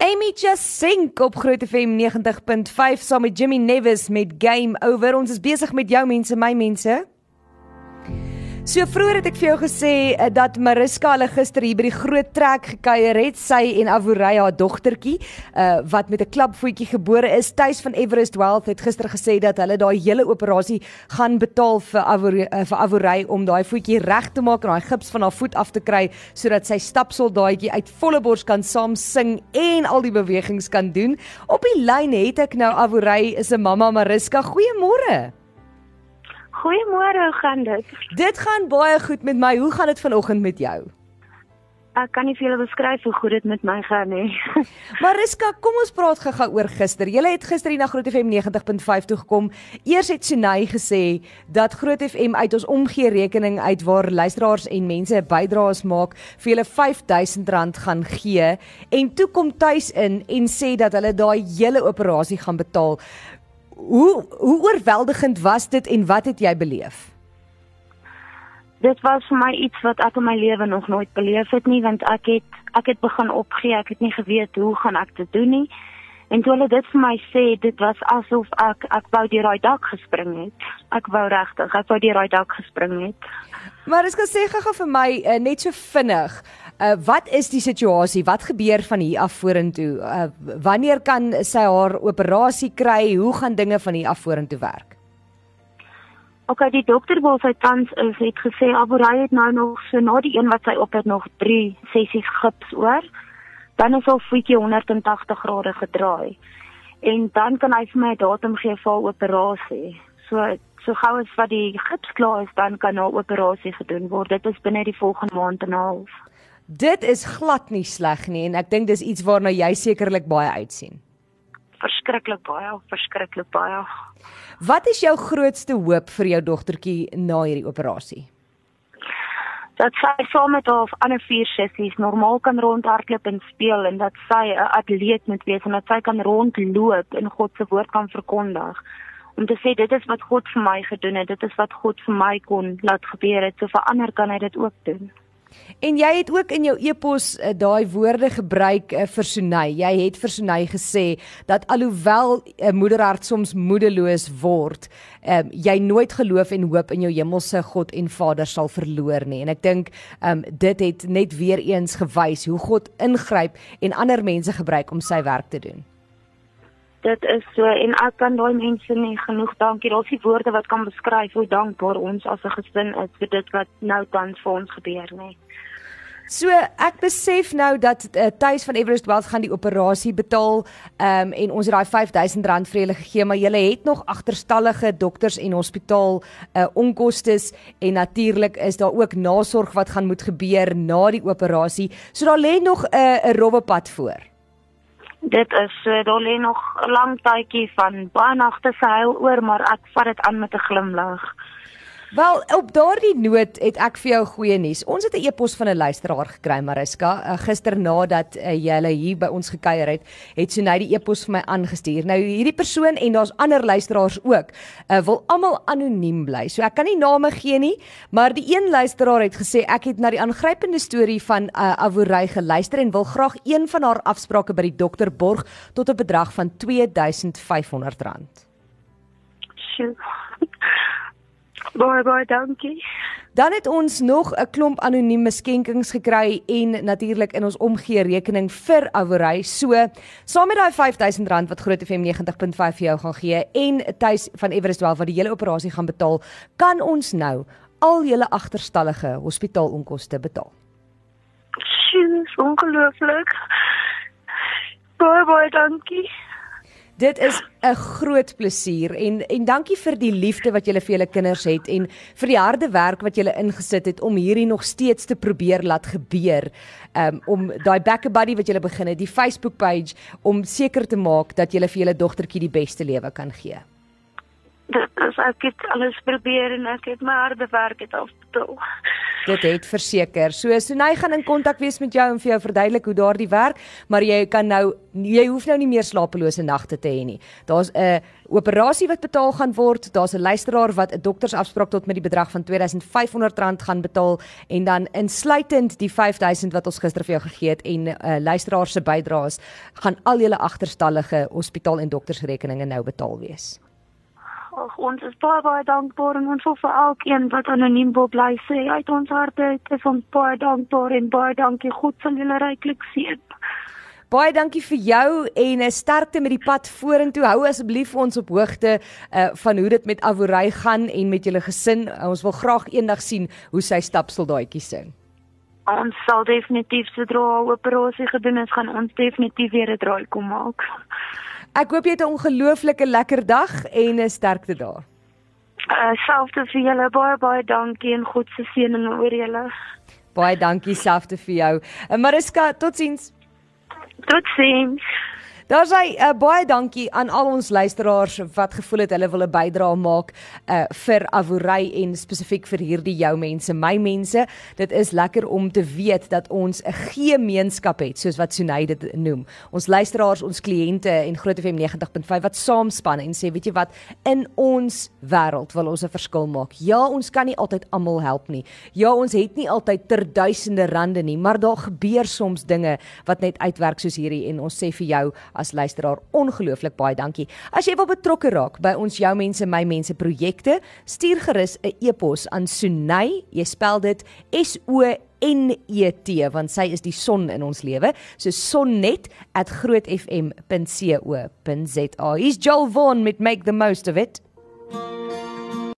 Amy just sink op Groot FM 90.5 saam met Jimmy Nevis met Game Over. Ons is besig met jou mense, my mense. So vroeër het ek vir jou gesê uh, dat Mariska hulle gister hier by die groot trek gekuier het, sy en Avuraya haar dogtertjie, uh, wat met 'n klapvoetjie gebore is. Tuis van Everest Wealth het gister gesê dat hulle daai hele operasie gaan betaal vir Avuraya uh, vir Avuraya om daai voetjie reg te maak en daai gips van haar voet af te kry sodat sy stapsoldaatjie uit volle bors kan saam sing en al die bewegings kan doen. Op die lyn het ek nou Avuraya is 'n mamma Mariska. Goeiemôre. Goeiemôre, hoe gaan dit? Dit gaan baie goed met my. Hoe gaan dit vanoggend met jou? Ek kan nie vir julle beskryf hoe goed dit met my gaan nie. Mariska, kom ons praat gou-gou oor gister. Julle het gister hier na Groot FM 90.5 toe gekom. Eers het Sunay gesê dat Groot FM uit ons omgee rekening uit waar luisteraars en mense bydraes maak vir julle R5000 gaan gee en toe kom tuis in en sê dat hulle daai hele operasie gaan betaal hoe hoe oorweldigend was dit en wat het jy beleef? Dit was vir my iets wat ek in my lewe nog nooit beleef het nie want ek het ek het begin opgee, ek het nie geweet hoe gaan ek dit doen nie. En toe hulle dit vir my sê, dit was asof ek ek wou deur daai dak gespring het. Ek wou regtig, ek wou deur daai dak gespring het. Maar ek sê gou-gou vir my uh, net so vinnig. Uh, wat is die situasie? Wat gebeur van hier af vorentoe? Uh, wanneer kan sy haar operasie kry? Hoe gaan dinge van hier af vorentoe werk? OK, die dokter wil sy tans is het gesê Aborey het nou nog so na die een wat sy op het nog 3 sessies gips oor dan is al voetjie 180 grade gedraai. En dan kan hy vir my 'n datum gee vir operasie. So so gou as wat die gips klaar is, dan kan 'n operasie gedoen word. Dit is binne die volgende maand en 'n half. Dit is glad nie sleg nie en ek dink dis iets waarna jy sekerlik baie uitsien. Verskriklik baie, verskriklik baie. Wat is jou grootste hoop vir jou dogtertjie na hierdie operasie? dat sy saam met haar ander vier sissies normaal kan rondhardloop en speel en dat sy 'n atleet moet wees en dat sy kan rondloop en God se woord kan verkondig. Om te sê dit is wat God vir my gedoen het, dit is wat God vir my kon laat gebeur het, so vir ander kan hy dit ook doen. En jy het ook in jou epos uh, daai woorde gebruik uh, vir Sunay. Jy het vir Sunay gesê dat alhoewel 'n uh, moederhart soms moedeloos word, um, jy nooit geloof en hoop in jou hemelse God en Vader sal verloor nie. En ek dink um, dit het net weer eens gewys hoe God ingryp en ander mense gebruik om sy werk te doen. Dit is so en ek kan daai mense nie genoeg dankie. Daar's nie woorde wat kan beskryf hoe dankbaar ons as 'n gesin is vir dit wat nou tans vir ons gebeur nie. So ek besef nou dat uh, Tuis van Everest Wealth gaan die operasie betaal um, en ons het daai R5000 vir julle gegee maar julle het nog agterstallige dokters en hospitaal uh, onkoste en natuurlik is daar ook nasorg wat gaan moet gebeur na die operasie. So daar lê nog 'n uh, rowwe pad voor dit is so uh, daar lê nog 'n lang tydjie van baie nagte se huil oor, maar ek vat dit aan met 'n glimlag. Wel, op daardie noot het ek vir jou goeie nuus. Ons het 'n e-pos van 'n luisteraar gekry, Mariska, uh, gister nadat uh, jy hier by ons gekuier het, het net die e-pos vir my aangestuur. Nou hierdie persoon en daar's ander luisteraars ook, uh, wil almal anoniem bly. So ek kan nie name gee nie, maar die een luisteraar het gesê ek het na die aangrypende storie van uh, Avorey geluister en wil graag een van haar afsprake by die dokter borg tot 'n bedrag van R2500. Sjoe. Baie baie dankie. Dan het ons nog 'n klomp anonieme skenkings gekry en natuurlik in ons omgee rekening vir Avorey. So, saam met daai R5000 wat Groot FM 90.5 vir jou gaan gee en tuis van Everest 12 wat die hele operasie gaan betaal, kan ons nou al julle agterstallige hospitaalonkoste betaal. Sjoe, ongelooflik. Baie baie dankie. Dit is 'n groot plesier en en dankie vir die liefde wat julle vir julle kinders het en vir die harde werk wat julle ingesit het om hierdie nog steeds te probeer laat gebeur. Um om daai back buddy wat julle begin het, die Facebook page om seker te maak dat julle vir julle dogtertjie die beste lewe kan gee. Dit is ek het alles probeer en ek het my harde werk het afbetaal. Dit het verseker. So Sunay gaan in kontak wees met jou en vir jou verduidelik hoe daardie werk, maar jy kan nou jy hoef nou nie meer slapelose nagte te hê nie. Daar's 'n operasie wat betaal gaan word. Daar's 'n luisteraar wat 'n doktersafspraak tot met die bedrag van R2500 gaan betaal en dan insluitend die 5000 wat ons gister vir jou gegee het en 'n uh, luisteraar se bydraes gaan al julle agterstallige hospitaal en doktersrekeninge nou betaal wees. Ag ons is baie baie dankbaar en ons wil vir elkeen wat anoniem wil bly sê uit ons harte is ons baie dankbaar en baie dankie God sal julle ryklik seën. Baie dankie vir jou en 'n sterkte met die pad vorentoe. Hou asseblief ons op hoogte uh, van hoe dit met Avorey gaan en met julle gesin. Uh, ons wil graag eendag sien hoe sy stapseldaadjies sing. Ons sal definitief sodra 'n operasie gedoen is, gaan ons definitief weer 'n draai kom maak. Ek hoop jy het 'n ongelooflike lekker dag en 'n sterkte daar. Uh selfs vir julle baie baie dankie en God se seëninge oor julle. Baie dankie selfs vir jou. Uh, Mariska, totsiens. Totsiens. Daar sê uh, baie dankie aan al ons luisteraars wat gevoel het hulle wil 'n bydrae maak uh, vir Avorey en spesifiek vir hierdie jou mense, my mense. Dit is lekker om te weet dat ons 'n gemeenskap het, soos wat Sunay dit noem. Ons luisteraars, ons kliënte en Groot FM 90.5 wat saamspan en sê, weet jy wat, in ons wêreld wil ons 'n verskil maak. Ja, ons kan nie altyd almal help nie. Ja, ons het nie altyd ter duisende rande nie, maar daar gebeur soms dinge wat net uitwerk soos hierdie en ons sê vir jou as luisteraar ongelooflik baie dankie. As jy wil betrokke raak by ons jou mense my mense projekte, stuur gerus 'n e-pos aan Sunay. Jy spel dit S O N E T want sy is die son in ons lewe. So sonnet@grootfm.co.za. Hier's Joel Vaughan met Make the Most of It.